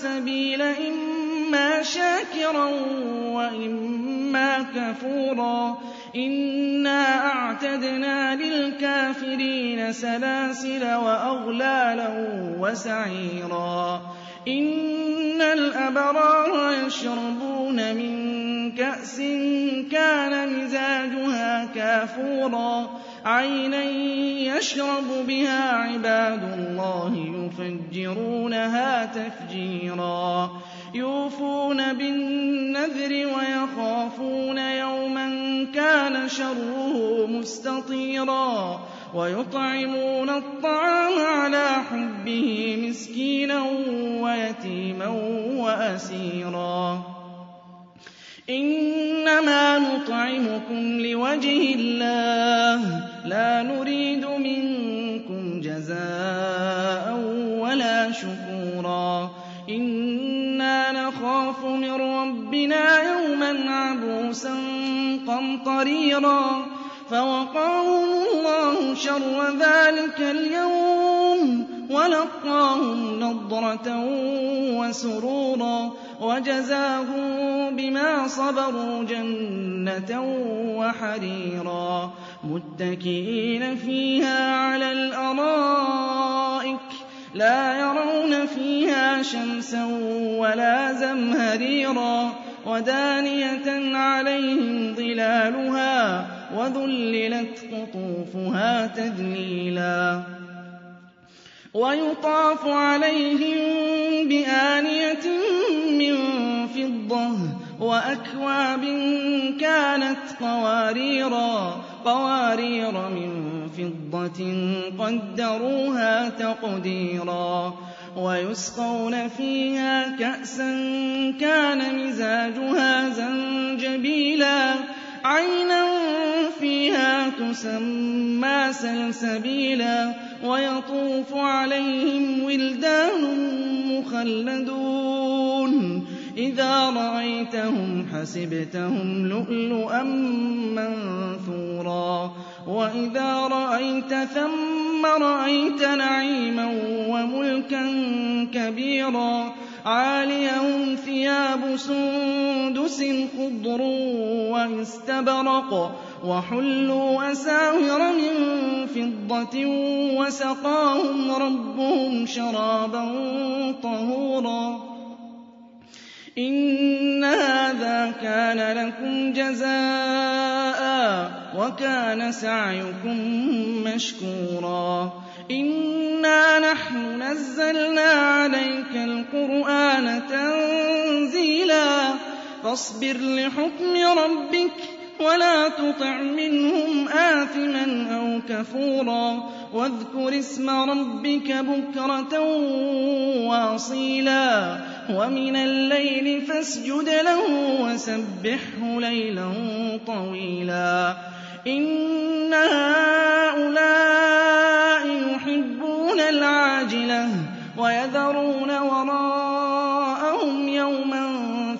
السَّبِيلَ إِمَّا شَاكِرًا وَإِمَّا كَفُورًا. إِنَّا أَعْتَدْنَا لِلْكَافِرِينَ سَلَاسِلَ وَأَغْلَالًا وَسَعِيرًا. إِنَّ الْأَبْرَارَ يَشْرَبُونَ مِن كَأْسٍ كَانَ مِزَاجُهَا كَافُورًا. عَيْنًا يَشْرَبُ بِهَا عِبَادُ اللَّهِ يُفَجِّرُونَهَا تَفْجِيرًا. يُوفُونَ بِالنَّذْرِ وَيَخَافُونَ يَوْمًا كَانَ شَرُّهُ مُسْتَطِيرًا. وَيُطْعِمُونَ الطَّعَامَ عَلَىٰ حُبِّهِ مِسْكِينًا وَيَتِيمًا وَأَسِيرًا. إِنَّمَا نُطْعِمُكُمْ لِوَجْهِ اللَّهِ. رَّبِّنَا يَوْمًا عَبُوسًا قَمْطَرِيرًا فَوَقَاهُمُ اللَّهُ شَرَّ ذَٰلِكَ الْيَوْمِ وَلَقَّاهُمْ نَضْرَةً وَسُرُورًا وَجَزَاهُم بِمَا صَبَرُوا جَنَّةً وَحَرِيرًا مُّتَّكِئِينَ فِيهَا عَلَى الْأَرَائِكِ لَا يَرَوْنَ فِيهَا شَمْسًا وَلَا زَمْهَرِيرًا وَدَانِيَةً عَلَيْهِمْ ظِلَالُهَا وَذُلِّلَتْ قُطُوفُهَا تَذْلِيلًا وَيُطَافُ عَلَيْهِم بِآنِيَةٍ مِّن فِضَّةٍ وَأَكْوَابٍ كَانَتْ قَوَارِيرَا قَوَارِيرَ مِن فِضَّةٍ قَدَّرُوهَا تَقْدِيرًا. وَيُسْقَوْنَ فِيهَا كَأْسًا كَانَ مِزَاجُهَا زَنجَبِيلًا. عَيْنًا فِيهَا تُسَمَّىٰ سَلْسَبِيلًا. وَيَطُوفُ عَلَيْهِمْ وِلْدَانٌ مُّخَلَّدُونَ. إِذَا رَأَيْتَهُمْ حَسِبْتَهُمْ لُؤْلُؤًا مَّنثُورًا وَإِذَا رَأَيْتَ ثَمَّ رَأَيْتَ نَعِيمًا وَمُلْكًا كَبِيرًا عَالِيَهُمْ ثِيَابُ سُندُسٍ خُضْرٌ وَإِسْتَبْرَقٌ وَحُلُّوا أَسَاوِرَ مِن فِضَّةٍ وَسَقَاهُمْ رَبُّهُمْ شَرَابًا طَهُورًا كَانَ لَكُمْ جَزَاءً وَكَانَ سَعْيُكُم مَّشْكُورًا. إِنَّا نَحْنُ نَزَّلْنَا عَلَيْكَ الْقُرْآنَ تَنزِيلًا فَاصْبِرْ لِحُكْمِ رَبِّكَ وَلَا تُطِعْ مِنْهُمْ آثِمًا أَوْ كَفُورًا وَاذْكُرِ اسْمَ رَبِّكَ بُكْرَةً وَأَصِيلًا وَمِنَ اللَّيْلِ فَاسْجُدْ لَهُ وَسَبِّحْهُ لَيْلًا طَوِيلًا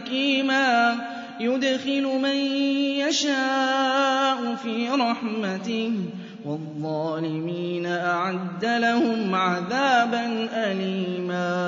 حَكِيمًا. يُدْخِلُ مَن يَشَاءُ فِي رَحْمَتِهِ وَالظَّالِمِينَ أَعَدَّ لَهُمْ عَذَابًا أَلِيمًا.